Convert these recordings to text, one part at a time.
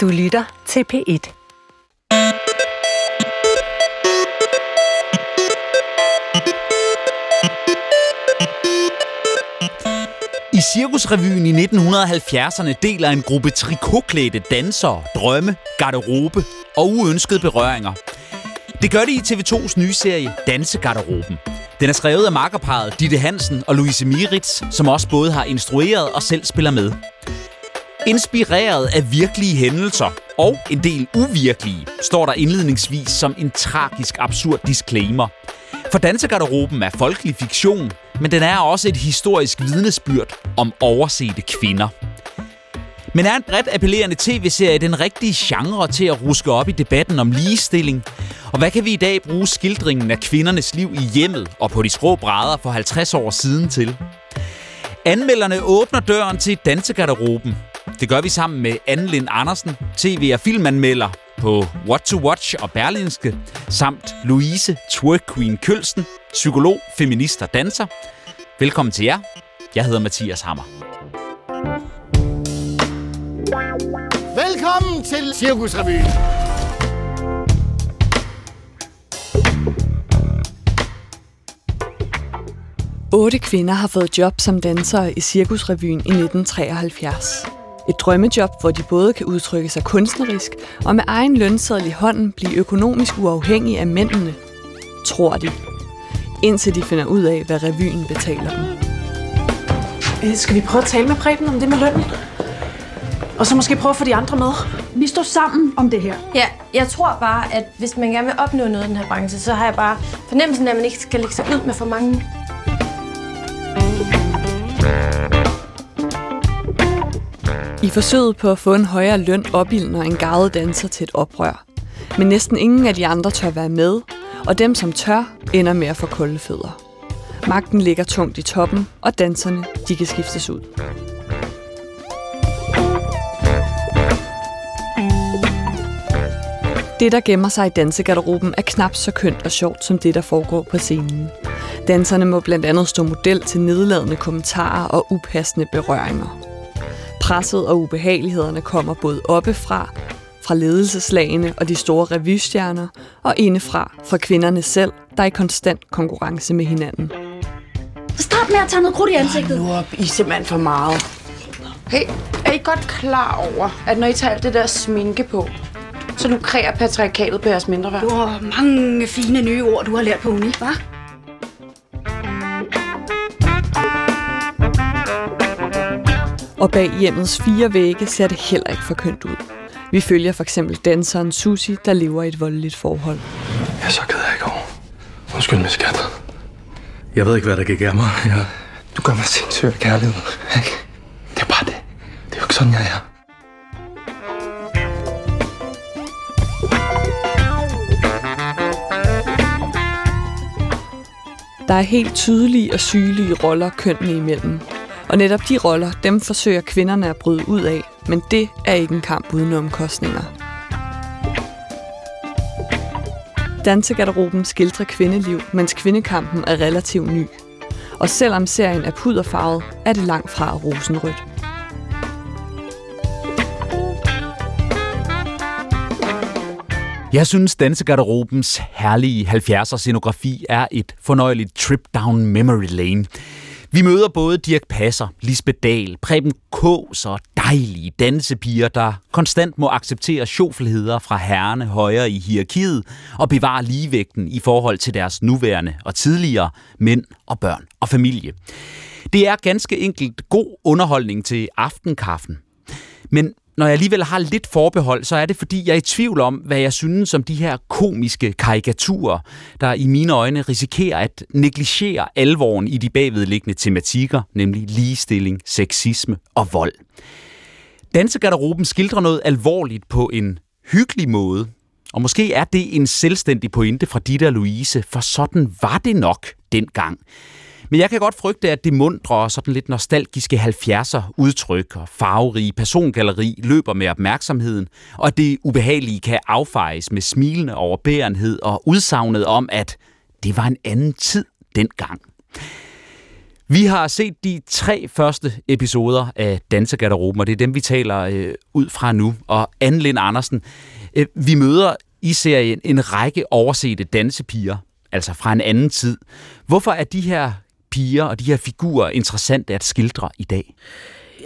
Du lytter til P1. I Cirkusrevyen i 1970'erne deler en gruppe trikotklædte dansere drømme, garderobe og uønskede berøringer. Det gør de i TV2's nye serie Dansegarderoben. Den er skrevet af makkerparet Ditte Hansen og Louise Miritz, som også både har instrueret og selv spiller med. Inspireret af virkelige hændelser og en del uvirkelige, står der indledningsvis som en tragisk absurd disclaimer. For dansegarderoben er folkelig fiktion, men den er også et historisk vidnesbyrd om oversete kvinder. Men er en bredt appellerende tv-serie den rigtige genre til at ruske op i debatten om ligestilling? Og hvad kan vi i dag bruge skildringen af kvindernes liv i hjemmet og på de skrå brædder for 50 år siden til? Anmelderne åbner døren til dansegarderoben. Det gør vi sammen med Anne Lind Andersen, tv- og filmanmelder på What to Watch og Berlinske, samt Louise Twerk Queen Kølsten, psykolog, feminist og danser. Velkommen til jer. Jeg hedder Mathias Hammer. Velkommen til Cirkusrevyen. Otte kvinder har fået job som dansere i Cirkusrevyen i 1973. Et drømmejob, hvor de både kan udtrykke sig kunstnerisk og med egen lønseddel i hånden blive økonomisk uafhængige af mændene. Tror de. Indtil de finder ud af, hvad revyen betaler dem. Øh, Skal vi prøve at tale med Preben om det med lønnen? Og så måske prøve at få de andre med. Vi står sammen om det her. Ja, jeg tror bare, at hvis man gerne vil opnå noget i den her branche, så har jeg bare fornemmelsen af, at man ikke skal lægge sig ud med for mange. I forsøget på at få en højere løn opildner en garvet danser til et oprør. Men næsten ingen af de andre tør være med, og dem som tør, ender med at få kolde fødder. Magten ligger tungt i toppen, og danserne de kan skiftes ud. Det, der gemmer sig i dansegarderoben, er knap så kønt og sjovt som det, der foregår på scenen. Danserne må blandt andet stå model til nedladende kommentarer og upassende berøringer. Presset og ubehagelighederne kommer både oppefra, fra ledelseslagene og de store revystjerner, og indefra fra kvinderne selv, der er i konstant konkurrence med hinanden. Stop med at tage noget krudt i ansigtet. Nu op, I er simpelthen for meget. Hey, er I godt klar over, at når I tager alt det der sminke på, så lukrerer patriarkatet på jeres mindre værd? Du har mange fine nye ord, du har lært på uni, hva'? Og bag hjemmets fire vægge ser det heller ikke for kønt ud. Vi følger for eksempel danseren Susi, der lever i et voldeligt forhold. Jeg er så ked af i går. Undskyld mig, skat. Jeg ved ikke, hvad der gik af mig. Jeg... Du gør mig sindssyg af kærlighed. Ikke? Det er bare det. Det er jo ikke sådan, jeg er. Der er helt tydelige og sygelige roller kønnene imellem. Og netop de roller, dem forsøger kvinderne at bryde ud af, men det er ikke en kamp uden omkostninger. Dansegarderoben skildrer kvindeliv, mens kvindekampen er relativt ny. Og selvom serien er puderfarvet, er det langt fra rosenrødt. Jeg synes, Dansegarderobens herlige 70'er scenografi er et fornøjeligt trip down memory lane. Vi møder både Dirk Passer, Lisbeth Dahl, Preben Kås og dejlige dansepiger, der konstant må acceptere sjoffelheder fra herrene højere i hierarkiet og bevare ligevægten i forhold til deres nuværende og tidligere mænd og børn og familie. Det er ganske enkelt god underholdning til aftenkaffen. Men når jeg alligevel har lidt forbehold, så er det fordi, jeg er i tvivl om, hvad jeg synes om de her komiske karikaturer, der i mine øjne risikerer at negligere alvoren i de bagvedliggende tematikker, nemlig ligestilling, sexisme og vold. Dansegarderoben skildrer noget alvorligt på en hyggelig måde, og måske er det en selvstændig pointe fra Ditte og Louise, for sådan var det nok dengang. Men jeg kan godt frygte, at det mundre og sådan lidt nostalgiske 70'er udtryk og farverige persongalleri løber med opmærksomheden, og at det ubehagelige kan affejes med smilende overbærenhed og udsagnet om, at det var en anden tid dengang. Vi har set de tre første episoder af Dansegarderoben, og det er dem, vi taler øh, ud fra nu. Og Anne Lind Andersen, øh, vi møder i serien en række oversete dansepiger, altså fra en anden tid. Hvorfor er de her piger og de her figurer interessante at skildre i dag?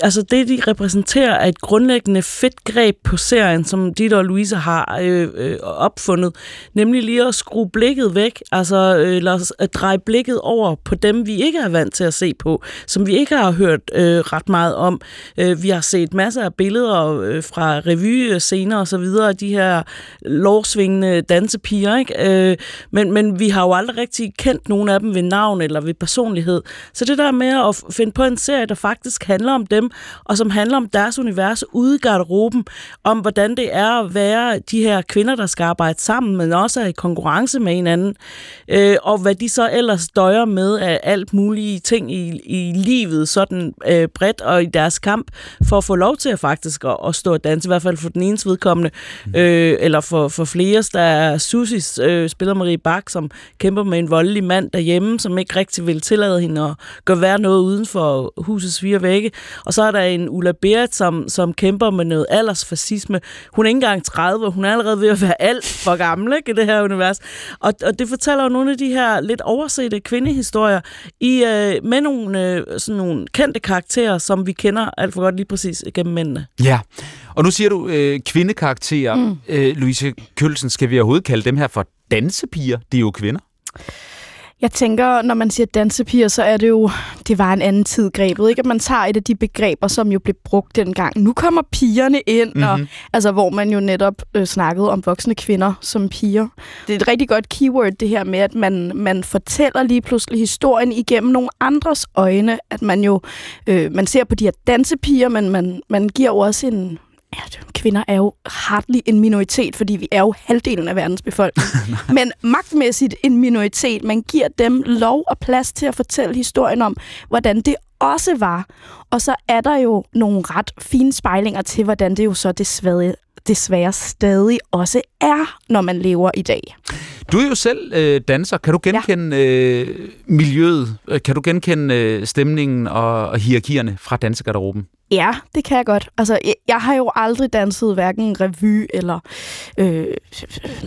Altså det, de repræsenterer, er et grundlæggende fedt greb på serien, som Ditte og Louise har øh, øh, opfundet. Nemlig lige at skrue blikket væk, altså øh, lad os at dreje blikket over på dem, vi ikke er vant til at se på, som vi ikke har hørt øh, ret meget om. Øh, vi har set masser af billeder øh, fra revy-scener og så videre, de her lovsvingende dansepiger, ikke? Øh, men, men vi har jo aldrig rigtig kendt nogen af dem ved navn eller ved personlighed. Så det der med at finde på en serie, der faktisk handler om dem, dem, og som handler om deres univers ude i garderoben, om hvordan det er at være de her kvinder, der skal arbejde sammen, men også er i konkurrence med hinanden, øh, og hvad de så ellers døjer med af alt mulige ting i, i livet, sådan øh, bredt og i deres kamp, for at få lov til at faktisk at, at stå og danse, i hvert fald for den ene vedkommende, mm. øh, eller for, for flere, der er Susis, øh, spiller Marie Bak, som kæmper med en voldelig mand derhjemme, som ikke rigtig vil tillade hende at gøre være noget uden for husets fire vægge, og så er der en Ulla Berit, som, som kæmper med noget aldersfascisme. Hun er ikke engang 30, hun er allerede ved at være alt for gammel ikke, i det her univers. Og, og det fortæller jo nogle af de her lidt oversete kvindehistorier i, øh, med nogle, øh, sådan nogle kendte karakterer, som vi kender alt for godt lige præcis gennem mændene. Ja, og nu siger du øh, kvindekarakterer. Mm. Øh, Louise Kølsen, skal vi overhovedet kalde dem her for dansepiger? De er jo kvinder. Jeg tænker, når man siger dansepiger, så er det jo, det var en anden tid grebet, ikke? At man tager et af de begreber, som jo blev brugt dengang. Nu kommer pigerne ind, mm-hmm. og, altså, hvor man jo netop øh, snakkede om voksne kvinder som piger. Det er et rigtig godt keyword, det her med, at man, man fortæller lige pludselig historien igennem nogle andres øjne. At man jo, øh, man ser på de her dansepiger, men man, man giver jo også en, ja, kvinder er jo hardly en minoritet, fordi vi er jo halvdelen af verdens befolkning. Men magtmæssigt en minoritet. Man giver dem lov og plads til at fortælle historien om, hvordan det også var. Og så er der jo nogle ret fine spejlinger til, hvordan det jo så desværre, desværre stadig også er, når man lever i dag. Du er jo selv øh, danser. Kan du genkende ja. øh, miljøet? Kan du genkende øh, stemningen og, og hierarkierne fra dansegarderoben? Ja, det kan jeg godt. Altså, jeg, jeg har jo aldrig danset hverken revy eller øh,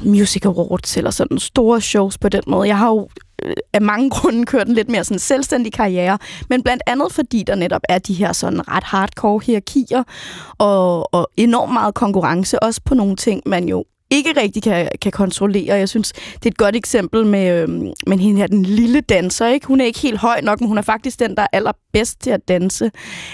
music awards eller sådan store shows på den måde. Jeg har jo øh, af mange grunde kørt en lidt mere sådan selvstændig karriere, men blandt andet fordi der netop er de her sådan ret hardcore hierarkier og, og enormt meget konkurrence, også på nogle ting, man jo ikke rigtig kan, kan kontrollere. Jeg synes, det er et godt eksempel med, øh, med hende her, den lille danser. Ikke? Hun er ikke helt høj nok, men hun er faktisk den, der er allerbedst til at danse.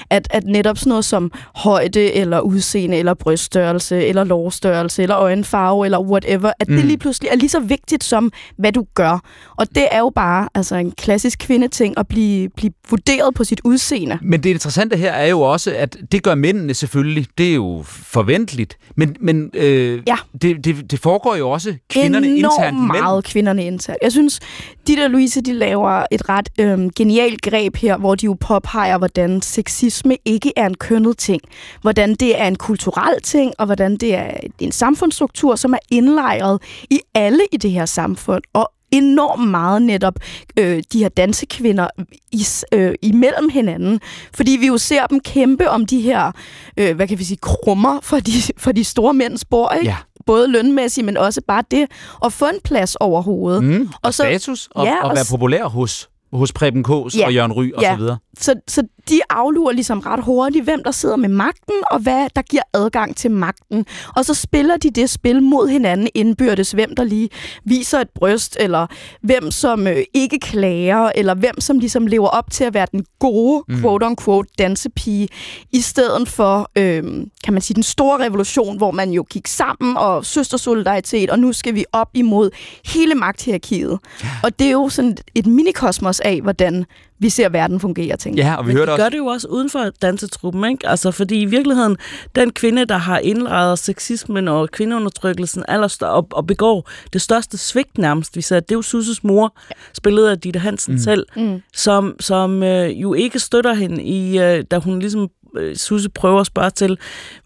At, at netop sådan noget som højde, eller udseende, eller bryststørrelse, eller lårstørrelse, eller øjenfarve, eller whatever, at mm. det lige pludselig er lige så vigtigt som, hvad du gør. Og det er jo bare altså, en klassisk kvindeting at blive, blive vurderet på sit udseende. Men det interessante her er jo også, at det gør mændene selvfølgelig. Det er jo forventeligt. Men, men øh, ja. det, det, det foregår jo også kvinderne Enormt internt meget imellem. kvinderne internt. Jeg synes, de der Louise, de laver et ret øhm, genialt greb her, hvor de jo påpeger, hvordan sexisme ikke er en kønnet ting. Hvordan det er en kulturel ting, og hvordan det er en samfundsstruktur, som er indlejret i alle i det her samfund. Og enormt meget netop øh, de her dansekvinder i, øh, imellem hinanden. Fordi vi jo ser dem kæmpe om de her, øh, hvad kan vi sige, krummer for de, for de store mænds bord, ikke? Ja. Både lønmæssigt, men også bare det at få en plads over hovedet. Mm, og, og så, status, og, ja, og og være populær hos, hos Preben Kås Ja. og Jørgen Ry og Ja. så videre. Så, så de aflurer ligesom ret hurtigt, hvem der sidder med magten, og hvad der giver adgang til magten. Og så spiller de det spil mod hinanden indbyrdes, hvem der lige viser et bryst, eller hvem som øh, ikke klager, eller hvem som ligesom lever op til at være den gode, mm. quote-unquote, dansepige, i stedet for, øh, kan man sige, den store revolution, hvor man jo gik sammen, og søstersolidaritet, og nu skal vi op imod hele magthierarkiet. Og det er jo sådan et minikosmos af, hvordan vi ser verden fungere, tænker. Ja, og vi Men hørte de gør også... det jo også uden for dansetruppen, ikke? Altså, fordi i virkeligheden, den kvinde, der har indrejet sexismen og kvindeundertrykkelsen allerstør- og, og begår det største svigt nærmest, vi ser, det er jo Susses mor, spillet af Ditte Hansen mm. selv, Mm. som, som øh, jo ikke støtter hende i, øh, da hun ligesom Susse prøver at spørge til,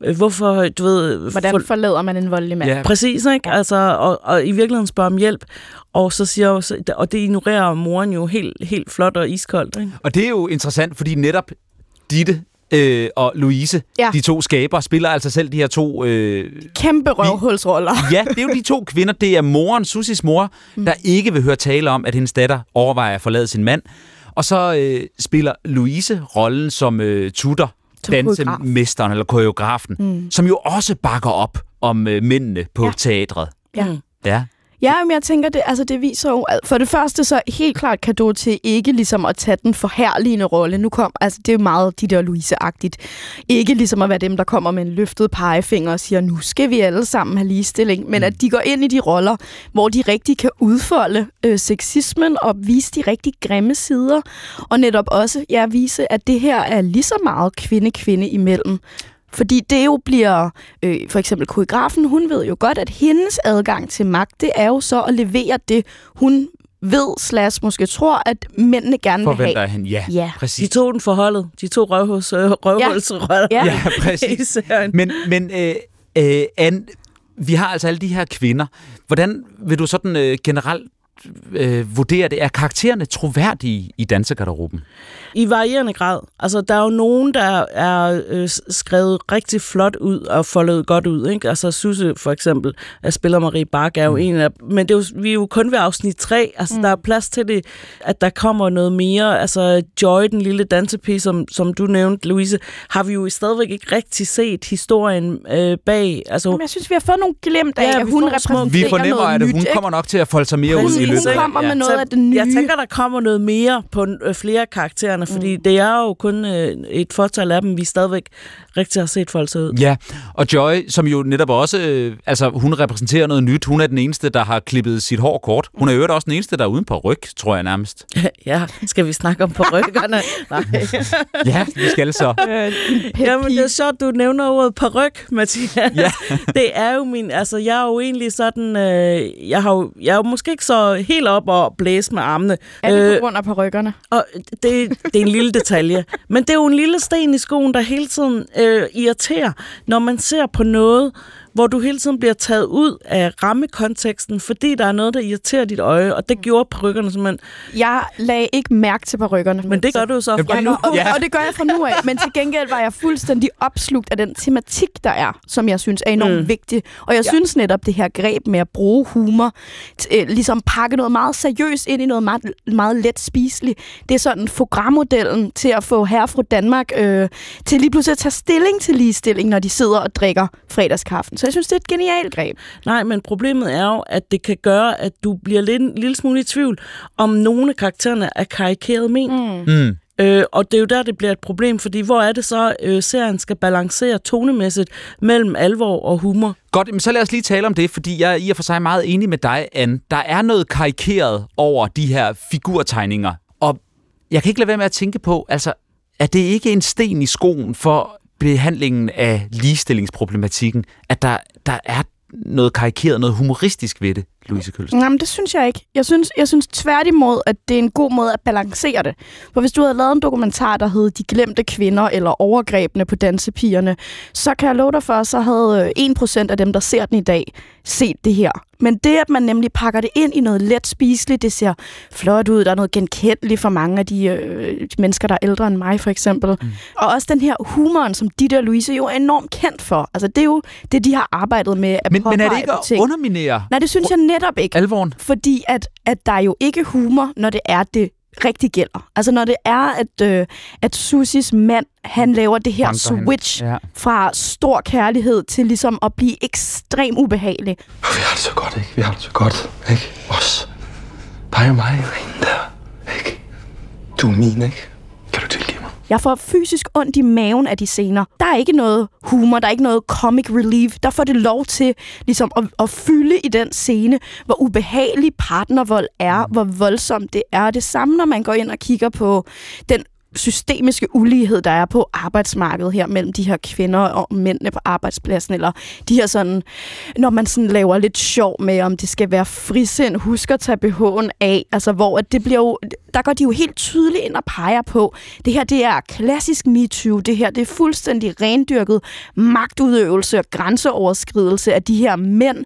øh, hvorfor, du ved... Hvordan for, forlader man en voldelig mand? Ja. Præcis, ikke? Altså, og, og i virkeligheden spørger om hjælp, og så siger jo, så- og det ignorerer moren jo helt, helt flot og iskoldt, ikke? Og det er jo interessant, fordi netop Ditte øh, og Louise, Ja. de to skaber, spiller altså selv de her to... Øh, Kæmpe røvhulsroller. ja, det er jo de to kvinder. Det er moren, Susis mor, Mm. der ikke vil høre tale om, at hendes datter overvejer at forlade sin mand. Og så øh, spiller Louise rollen som øh, tutor, dansemesteren eller koreografen, mm. som jo også bakker op om øh, mændene på Ja. teatret. Ja. Ja. Ja, men jeg tænker, det, altså, det viser jo... For det første så helt klart kado til ikke ligesom at tage den forherligende rolle. Nu kom, altså det er jo meget de der Louise-agtigt. Ikke ligesom at være dem, der kommer med en løftet pegefinger og siger, nu skal vi alle sammen have ligestilling. Men at de går ind i de roller, hvor de rigtig kan udfolde øh, sexismen og vise de rigtig grimme sider. Og netop også ja, vise, at det her er lige så meget kvinde-kvinde imellem. Fordi det jo bliver, øh, for eksempel koreografen, hun ved jo godt, at hendes adgang til magt, det er jo så at levere det, hun ved, slash måske tror, at mændene gerne vil Forventer have. han, ja. Ja. De Præcis. tog den forholdet. De to røvhus, øh, røvhulsroller. Ja. Ja, præcis. Men, men øh, øh, Anne, vi har altså alle de her kvinder. Hvordan vil du sådan øh, generelt øh, vurdere det? Er karaktererne troværdige i dansegarderoben? I varierende grad. Altså, der er jo nogen, der er øh, skrevet rigtig flot ud og foldet godt ud. Ikke? Altså, Susse for eksempel, jeg spiller Marie Bak, er jo mm. en af... Men det er jo, vi er jo kun ved afsnit 3. Altså, mm. der er plads til det, at der kommer noget mere. Altså, Joy, den lille dansepige, som, som du nævnte, Louise, har vi jo stadigvæk ikke rigtig set historien øh, bag. Altså, Jamen, jeg synes, vi har fået nogle glimt af, Ja, at hun repræsenterer Vi fornemmer, noget at nyt, hun ikke? kommer nok til at folde sig mere ud Præcis, i løbet hun kommer med noget Så af det nye. Jeg tænker, der kommer noget mere på øh, flere af karaktererne, fordi mm. det er jo kun øh, et fortal af dem, vi stadigvæk rigtig har set folk sig ud. Ja, og Joy, som jo netop også, øh, altså hun repræsenterer noget nyt. Hun er den eneste, der har klippet sit hår kort. Hun er jo også den eneste, der er uden på ryg, tror jeg nærmest. ja, skal vi snakke om ryggerne? Nej. Ja, vi skal så. Jamen, det er sjovt, du nævner ordet paryk, Mathias. Ja. det er jo min, altså jeg er jo egentlig sådan, øh, jeg, har jo, jeg er jo måske ikke så helt op og blæse med armene. Er det Øh, på grund af perukkerne? Og det, det er en lille detalje. Men det er jo en lille sten i skoen, der hele tiden øh, irriterer, når man ser på noget, hvor du hele tiden bliver taget ud af rammekonteksten, fordi der er noget, der irriterer dit øje, og det gjorde perukkerne simpelthen. Jeg lagde ikke mærke til perukkerne. Men det gør du jo så fra Ja, nu. og, Ja. og det gør jeg fra nu af. Men til gengæld var jeg fuldstændig opslugt af den tematik, der er, som jeg synes er enormt Mm. mm. vigtig. Og jeg ja. synes netop, det her greb med at bruge humor, t- øh, ligesom pakke noget meget seriøst ind i noget meget, meget let spiseligt. Det er sådan programmodellen til at få herre fra Danmark øh, til lige pludselig at tage stilling til ligestilling, når de sidder og drikker fredagskaffen. Så jeg synes, det er et genialt greb. Nej, men problemet er jo, at det kan gøre, at du bliver lidt, en lille smule i tvivl, om nogle af karaktererne er karikeret ment. Mm. Mm. Øh, og det er jo der, det bliver et problem, fordi hvor er det så, øh, serien skal balancere tonemæssigt mellem alvor og humor? Godt, men så lad os lige tale om det, fordi jeg er i og for sig meget enig med dig, Anne. Der er noget karikeret over de her figurtegninger, og jeg kan ikke lade være med at tænke på, altså, er det ikke en sten i skoen for behandlingen af ligestillingsproblematikken, at der, der er noget karikeret, noget humoristisk ved det, Louise Kølsen? Nej, men det synes jeg ikke. Jeg synes, jeg synes tværtimod, at det er en god måde at balancere det. For hvis du havde lavet en dokumentar, der hed De glemte kvinder eller overgrebene på dansepigerne, så kan jeg love dig for, så havde øh, 1% af dem, der ser den i dag, set det her. Men det, at man nemlig pakker det ind i noget let spiseligt, det ser flot ud, der er noget genkendeligt for mange af de øh, mennesker, der er ældre end mig, for eksempel. Mm. Og også den her humoren, som de der Louise jo er enormt kendt for. Altså, det er jo det, de har arbejdet med at Men, men er det ikke at ting. underminere Nej, det synes jeg netop ikke. alvoren? Fordi at, at der er jo ikke humor, når det er det rigtig gælder. Altså når det er, at, øh, at Susis mand, han laver det her Banker hende. switch Ja. fra stor kærlighed til ligesom at blive ekstrem ubehagelig. Vi har det så godt, ikke? Vi har det så godt, ikke? Os. Dig og mig og hende der, ikke? Du er min, ikke? Kan du tilgive? Jeg får fysisk ondt i maven af de scener. Der er ikke noget humor, der er ikke noget comic relief. Der får det lov til ligesom at, at fylde i den scene, hvor ubehagelig partnervold er, hvor voldsomt det er. Det samme, når man går ind og kigger på den systemiske ulighed, der er på arbejdsmarkedet her mellem de her kvinder og mændene på arbejdspladsen, eller de her sådan, når man sådan laver lidt sjov med, om det skal være frisind, husk at tage BH'en af, altså hvor at det bliver jo, der går de jo helt tydeligt ind og peger på, det her det er klassisk MeToo, det her det er fuldstændig rendyrket magtudøvelse og grænseoverskridelse af de her mænd.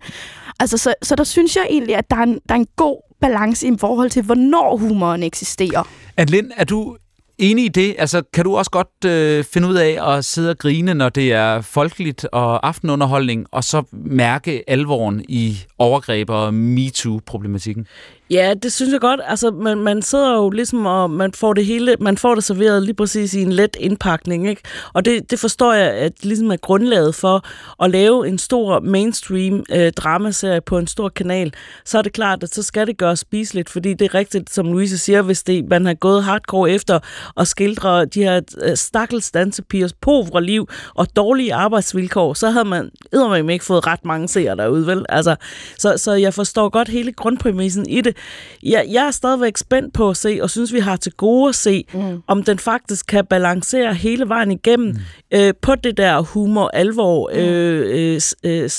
Altså, så, så der synes jeg egentlig, at der er en, der er en god balance i forhold til, hvornår humoren eksisterer. Adeline, er du enig i det? Altså, kan du også godt øh, finde ud af at sidde og grine, når det er folkeligt og aftenunderholdning, og så mærke alvoren i overgreb og MeToo-problematikken? Ja, det synes jeg godt. Altså, man, man sidder jo ligesom, og man får det hele, man får det serveret lige præcis i en let indpakning, ikke? Og det, det forstår jeg, at ligesom er grundlaget for at lave en stor mainstream øh, dramaserie på en stor kanal. Så er det klart, at så skal det gøres spiseligt, fordi det er rigtigt, som Louise siger, hvis det, man har gået hardcore efter at skildre de her øh, stakkels dansepigers povre liv og dårlige arbejdsvilkår, så havde man eddermame ikke fået ret mange seere derude, vel? Altså, så, så jeg forstår godt hele grundpræmissen i det. Jeg, jeg er stadigvæk spændt på at se, og synes, vi har til gode at se, mm. om den faktisk kan balancere hele vejen igennem mm. øh, på det der humor, alvor, mm. øh, øh,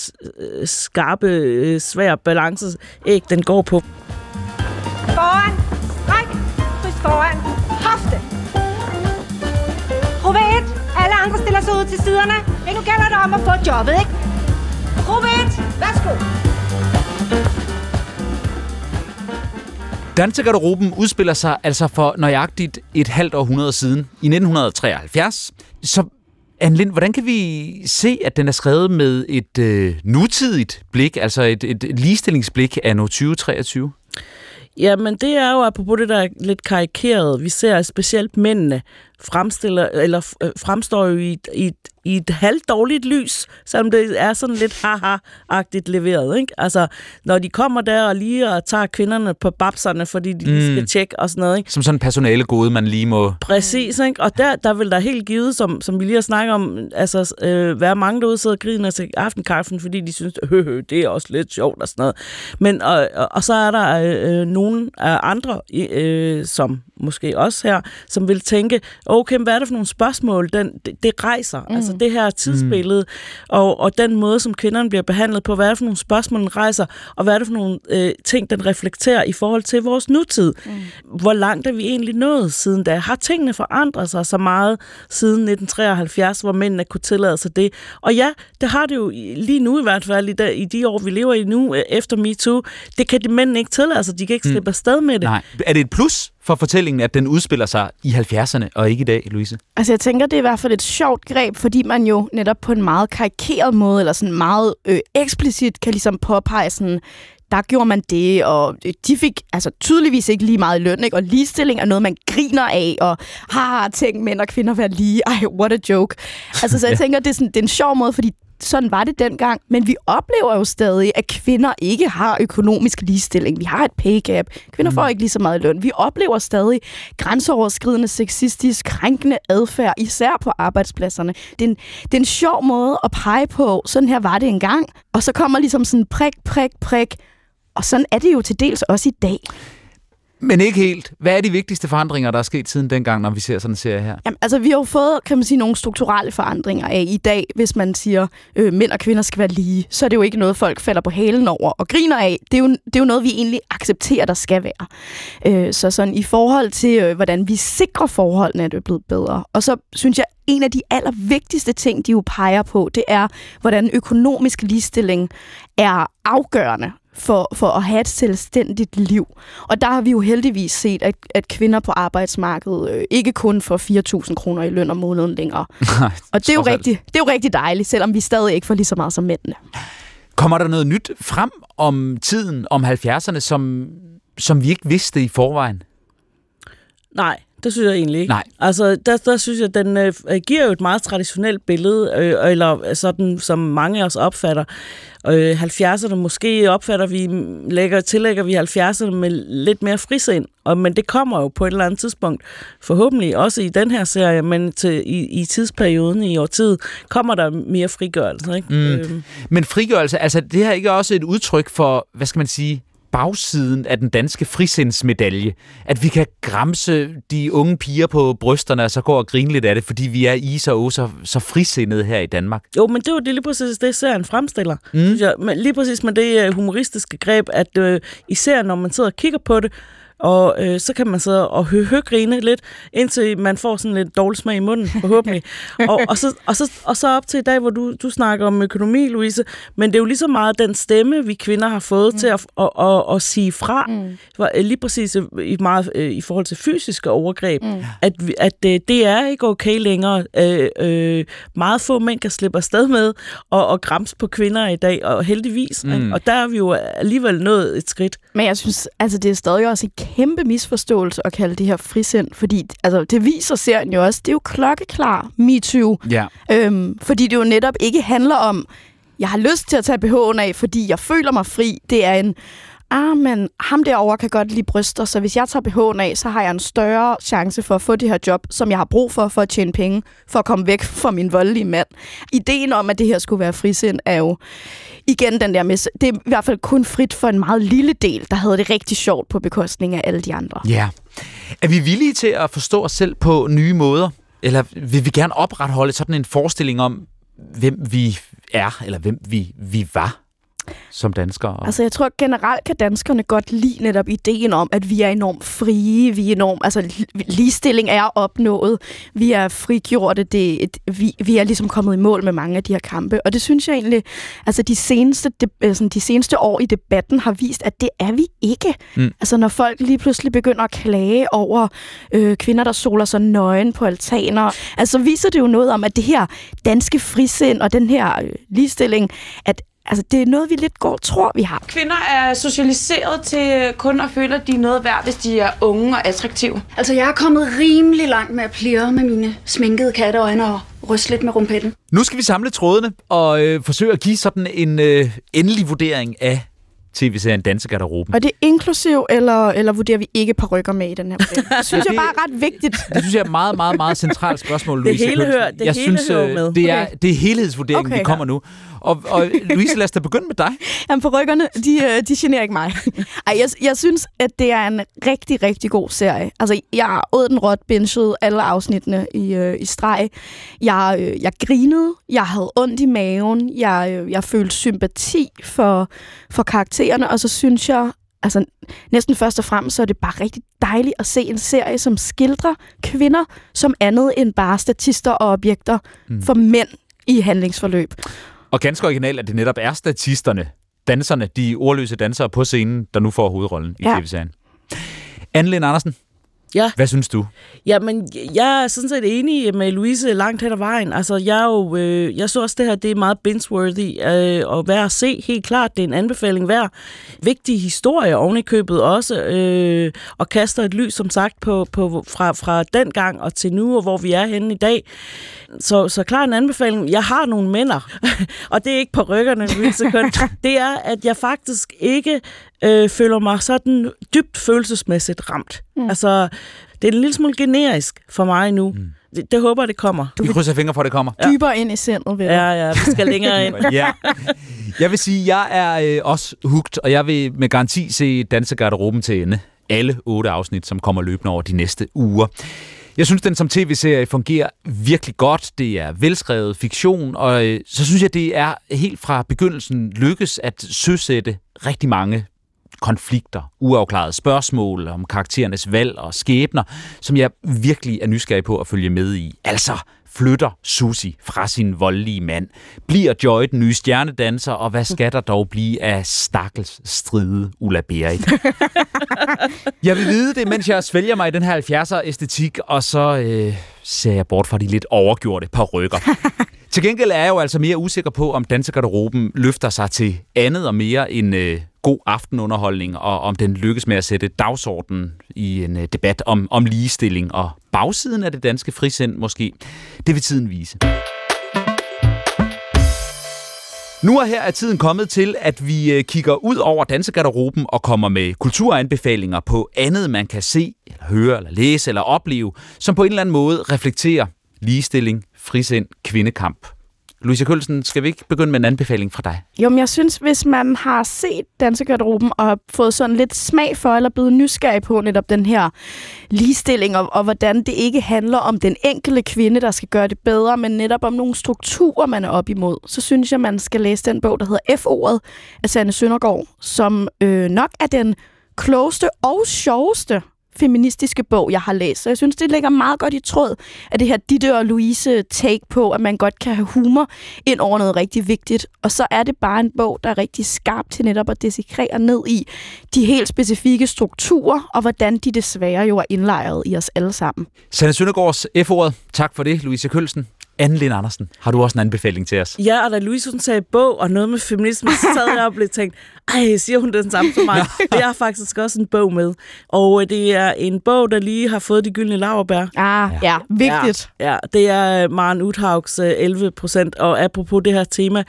øh, skarpe, øh, svær balance, ikke den går på. Foran! Stræk! Kryds foran! Hofte! Gruppe 1. Alle andre stiller sig ud til siderne. Men nu gælder det om at få jobbet, ikke? Gruppe 1. Værsgo! Dansegarderoben udspiller sig altså for nøjagtigt et halvt århundrede siden, i 1973. Så Anne Lind, hvordan kan vi se, at den er skrevet med et øh, nutidigt blik, altså et, et ligestillingsblik af 2023? Jamen, det er jo apropos det, der er lidt karikeret. Vi ser specielt mændene fremstiller, eller fremstår jo i, i, i et halvt dårligt lys, selvom det er sådan lidt haha-agtigt leveret. Ikke? Altså, når de kommer der og lige og tager kvinderne på babserne, fordi de mm. skal tjekke og sådan noget. Ikke? Som sådan personale gode, man lige må... Præcis, ikke? og der, der vil der helt givet, som, som vi lige har snakket om, altså øh, være mange derude sidder og griner til aftenkaffen, fordi de synes, hø, hø, det er også lidt sjovt og sådan noget. Men, og, og, og så er der øh, øh nogle andre, øh, som måske også her, som vil tænke, okay, hvad er det for nogle spørgsmål, den, det, det rejser? Mm. Altså det her tidsbillede, mm. og, og den måde, som kvinderne bliver behandlet på, hvad er det for nogle spørgsmål, den rejser, og hvad er det for nogle øh, ting, den reflekterer i forhold til vores nutid? Mm. Hvor langt er vi egentlig nået siden da? Har tingene forandret sig så meget siden 1973, hvor mændene kunne tillade sig det? Og ja, det har det jo lige nu i hvert fald, i de, i de år, vi lever i nu, øh, efter MeToo. Det kan de mænd ikke tillade sig, de kan ikke mm. slippe mm. afsted med det. Nej. Er det et plus for fortællingen, at den udspiller sig i 70'erne og ikke i dag, Louise? Altså jeg tænker, det er i hvert fald et sjovt greb, fordi man jo netop på en meget karikeret måde, eller sådan meget øh, eksplicit kan ligesom påpege sådan, der gjorde man det, og de fik altså tydeligvis ikke lige meget løn, ikke? og ligestilling er noget, man griner af, og har tænkt mænd og kvinder være lige, ej, what a joke. Altså, så jeg tænker, det er, sådan, det er en sjov måde, fordi sådan var det dengang, men vi oplever jo stadig, at kvinder ikke har økonomisk ligestilling. Vi har et pay gap. Kvinder mm. får ikke lige så meget løn. Vi oplever stadig grænseoverskridende, sexistisk, krænkende adfærd, især på arbejdspladserne. Det er, en, det er en sjov måde at pege på, sådan her var det engang, og så kommer ligesom sådan prik, prik, prik, og sådan er det jo til dels også i dag. Men ikke helt. Hvad er de vigtigste forandringer, der er sket siden dengang, når vi ser sådan en serie her? Jamen, altså, vi har jo fået, kan man sige, nogle strukturelle forandringer af i dag. Hvis man siger, øh, mænd og kvinder skal være lige, så er det jo ikke noget, folk falder på halen over og griner af. Det er jo, det er jo noget, vi egentlig accepterer, der skal være. Øh, så sådan i forhold til, øh, hvordan vi sikrer forholdene, er det blevet bedre. Og så synes jeg, en af de allervigtigste ting, de jo peger på, det er, hvordan økonomisk ligestilling er afgørende for, for at have et selvstændigt liv. Og der har vi jo heldigvis set, at, at kvinder på arbejdsmarkedet øh, ikke kun får 4.000 kroner i løn om måneden længere. og det er, jo rigtig, det er jo rigtig dejligt, selvom vi stadig ikke får lige så meget som mændene. Kommer der noget nyt frem om tiden, om 70'erne, som, som vi ikke vidste i forvejen? Nej, det synes jeg egentlig ikke. Nej. Altså, der, der synes jeg, den øh, giver jo et meget traditionelt billede, øh, eller sådan, som mange af os opfatter. Øh, 70'erne måske opfatter vi, lægger, tillægger vi 70'erne med lidt mere frisind, og, men det kommer jo på et eller andet tidspunkt, forhåbentlig også i den her serie, men til, i, i tidsperioden i årtid, kommer der mere frigørelse. Ikke? Mm. Øh. Men frigørelse, altså det her ikke også et udtryk for, hvad skal man sige, bagsiden af den danske frisindsmedalje. At vi kan græmse de unge piger på brysterne, og så går og grine lidt af det, fordi vi er i så, så, så frisindede her i Danmark. Jo, men det var det lige præcis det, serien fremstiller. Mm. Synes jeg. Men lige præcis med det øh, humoristiske greb, at øh, især når man sidder og kigger på det, og øh, så kan man sidde og hø høgrine lidt, indtil man får sådan lidt dårlig smag i munden, forhåbentlig. og, og, så, og, så, og så op til i dag, hvor du, du snakker om økonomi, Louise, men det er jo lige så meget den stemme, vi kvinder har fået mm. til at, at, at, at sige fra, mm. lige præcis i, meget, i forhold til fysiske overgreb, mm. at, at øh, det er ikke okay længere. Øh, øh, meget få mænd kan slippe afsted med og, og grams på kvinder i dag, og heldigvis. Mm. Ikke? Og der er vi jo alligevel nået et skridt. Men jeg synes, altså det er stadig også en kæmpe misforståelse at kalde det her frisind, fordi altså, det viser serien jo også, det er jo klokkeklar MeToo. Ja. Øhm, fordi det jo netop ikke handler om, jeg har lyst til at tage BH'en af, fordi jeg føler mig fri. Det er en, ah, men ham derovre kan godt lide bryster, så hvis jeg tager BH'en af, så har jeg en større chance for at få det her job, som jeg har brug for, for at tjene penge, for at komme væk fra min voldelige mand. Ideen om, at det her skulle være frisind, er jo igen den der med, det er i hvert fald kun frit for en meget lille del, der havde det rigtig sjovt på bekostning af alle de andre. Ja. Er vi villige til at forstå os selv på nye måder? Eller vil vi gerne opretholde sådan en forestilling om, hvem vi er, eller hvem vi, vi var? Som danskere? Altså, jeg tror generelt kan danskerne godt lide netop ideen om, at vi er enormt frie, vi er enormt, altså ligestilling er opnået, vi er frigjorte, det, et, vi, vi er ligesom kommet i mål med mange af de her kampe, og det synes jeg egentlig, altså de seneste, de, altså, de seneste år i debatten har vist, at det er vi ikke. Mm. Altså, når folk lige pludselig begynder at klage over øh, kvinder, der soler sig nøgen på altaner, altså viser det jo noget om, at det her danske frisind og den her øh, ligestilling, at Altså, det er noget, vi lidt går tror, vi har. Kvinder er socialiseret til kun at føle, at de er noget værd, hvis de er unge og attraktive. Altså, jeg er kommet rimelig langt med at plire med mine sminkede katteøjne og ryste lidt med rumpetten. Nu skal vi samle trådene og øh, forsøge at give sådan en øh, endelig vurdering af tv-serien Dansegarderoben. Og det er inklusiv, eller, eller vurderer vi ikke på rykker med i den her model? Det synes jeg bare er ret vigtigt. Det synes jeg er et meget, meget, meget centralt spørgsmål, Louise. Det hele hører, det jeg hele synes, hører øh, med. Det er, det er helhedsvurderingen, Okay, vi kommer nu. Og, og Louise, lad os da begynde med dig. Jamen, på rykkerne, de, øh, de generer ikke mig. Ej, jeg, jeg synes, at det er en rigtig, rigtig god serie. Altså, jeg åd den råt, bingede alle afsnittene i, øh, i streg. Jeg, øh, jeg grinede, jeg havde ondt i maven, jeg, øh, jeg følte sympati for, for karaktererne, og så synes jeg, altså næsten først og fremmest, så er det bare rigtig dejligt at se en serie, som skildrer kvinder som andet end bare statister og objekter mm. for mænd i handlingsforløb. Og ganske originalt, at det netop er statisterne, danserne, de ordløse dansere på scenen, der nu får hovedrollen i Ja. tv-serien. Anne Andersen, Ja. hvad synes du? Jamen, jeg er sådan set enig med Louise langt hen ad vejen. Altså, jeg, er jo, øh, jeg så også det her, det er meget binge-worthy øh, og værd at se. Helt klart, det er en anbefaling værd. Vigtige historier oven i købet også, øh, og kaster et lys, som sagt, på, på, fra, fra den gang og til nu, og hvor vi er henne i dag. Så, så klar en anbefaling. Jeg har nogle mænder, og det er ikke på ryggerne, Louise, kun. det er, at jeg faktisk ikke øh, føler mig sådan dybt følelsesmæssigt ramt. Mm. Altså, det er en lille smule generisk for mig nu. Mm. Det, det håber det kommer. Vi krydser fingre for, at det kommer. Ja. Dybere ind i sindet, du. Ja, ja, vi skal længere ind. ja. Jeg vil sige, jeg er øh, også hugt, og jeg vil med garanti se Dansegarderoben til ende. Alle otte afsnit, som kommer løbende over de næste uger. Jeg synes, den som tv-serie fungerer virkelig godt. Det er velskrevet fiktion, og øh, så synes jeg, det er helt fra begyndelsen lykkes at søsætte rigtig mange konflikter, uafklarede spørgsmål om karakterernes valg og skæbner, som jeg virkelig er nysgerrig på at følge med i. Altså, flytter Susi fra sin voldelige mand? Bliver Joy den nye stjernedanser, og hvad skal der dog blive af stakkels stride Ulla Berit? jeg vil vide det, mens jeg svælger mig i den her 70'er æstetik, og så øh, ser jeg bort fra de lidt overgjorte par rykker. Til gengæld er jeg jo altså mere usikker på, om dansegarderoben løfter sig til andet og mere end øh, god aftenunderholdning, og om den lykkes med at sætte dagsordenen i en øh, debat om, om ligestilling og bagsiden af det danske frisind måske. Det vil tiden vise. Nu er her er tiden kommet til, at vi øh, kigger ud over dansegarderoben og kommer med kulturanbefalinger på andet, man kan se, høre, eller læse, eller opleve, som på en eller anden måde reflekterer ligestilling, frisind, kvindekamp. Louise Kølsen, skal vi ikke begynde med en anbefaling fra dig? Jo, men jeg synes, hvis man har set Dansegarderoben og fået sådan lidt smag for, eller blevet nysgerrig på netop den her ligestilling, og, og hvordan det ikke handler om den enkelte kvinde, der skal gøre det bedre, men netop om nogle strukturer, man er op imod, så synes jeg, man skal læse den bog, der hedder F-ordet af Sanne Søndergaard, som øh, nok er den klogeste og sjoveste feministiske bog, jeg har læst. Så jeg synes, det ligger meget godt i tråd af det her Ditte og Louise take på, at man godt kan have humor ind over noget rigtig vigtigt. Og så er det bare en bog, der er rigtig skarp til netop at desekrere ned i de helt specifikke strukturer, og hvordan de desværre jo er indlejret i os alle sammen. Sanne Søndergaards F-ordet. Tak for det, Louise Kølsen. Anne Lind Andersen, har du også en anbefaling til os? Ja, og da Louise hun sagde bog og noget med feminisme, så sad jeg og blev tænkt, ej, siger hun den samme som mig? jeg har faktisk også en bog med. Og øh, det er en bog, der lige har fået de gyldne laverbær. Ah, ja, ja vigtigt. Ja, ja, det er Maren Uthaugs 11 øh, procent, og apropos det her tema,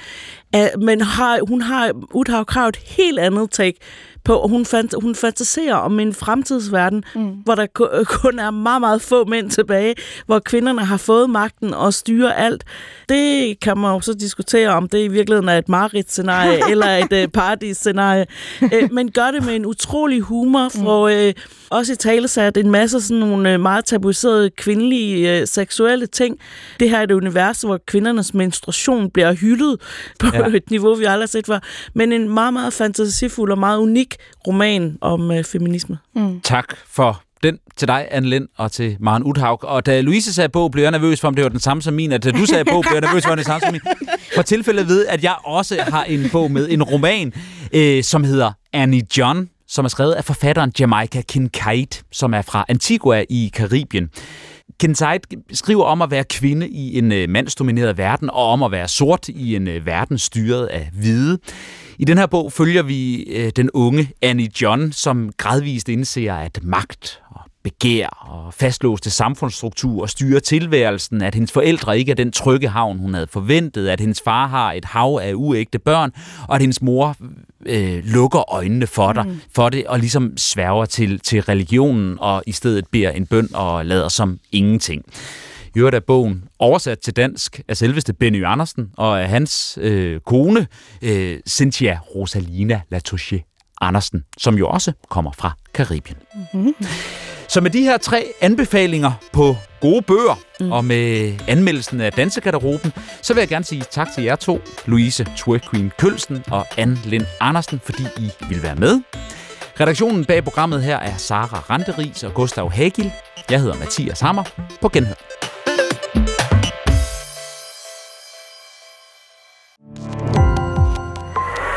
men har, hun har, Uthaug har et helt andet take på, og hun, fant, hun fantaserer om en fremtidsverden, mm. hvor der kun er meget, meget få mænd tilbage, hvor kvinderne har fået magten og styrer alt. Det kan man jo så diskutere, om det i virkeligheden er et mareridt-scenarie eller et uh, paradis-scenarie. uh, men gør det med en utrolig humor, for uh, også i tale sat en masse sådan nogle uh, meget tabuiserede kvindelige uh, seksuelle ting. Det her er et univers, hvor kvindernes menstruation bliver hyldet på ja. et niveau, vi aldrig har set før. Men en meget, meget fantasifuld og meget unik roman om øh, feminisme. Mm. Tak for den til dig, Anne Lind, og til Maren Uthaug. Og da Louise sagde på, blev jeg nervøs for, om det var den samme som min, og da du sagde på, blev jeg nervøs for, om det samme som min. For tilfældet ved, at jeg også har en bog med, en roman, øh, som hedder Annie John, som er skrevet af forfatteren Jamaica Kincaid, som er fra Antigua i Karibien. Kincaid skriver om at være kvinde i en øh, mandsdomineret verden, og om at være sort i en øh, verden styret af hvide. I den her bog følger vi øh, den unge Annie John, som gradvist indser, at magt og begær og fastlåste samfundsstruktur styrer tilværelsen, at hendes forældre ikke er den trygge havn, hun havde forventet, at hendes far har et hav af uægte børn, og at hendes mor øh, lukker øjnene for dig, mm. for det, og ligesom sværger til, til religionen, og i stedet beder en bøn og lader som ingenting. I øvrigt er bogen oversat til dansk af selveste Benny Andersen og af hans øh, kone, øh, Cynthia Rosalina Latouche Andersen, som jo også kommer fra Karibien. Mm-hmm. Så med de her tre anbefalinger på gode bøger, mm. og med anmeldelsen af Dansegarderoben, så vil jeg gerne sige tak til jer to, Louise Twerk Queen Kølsen og Anne Lind Andersen, fordi I vil være med. Redaktionen bag programmet her er Sara Randeris og Gustav Hagil. Jeg hedder Mathias Hammer. På genhør.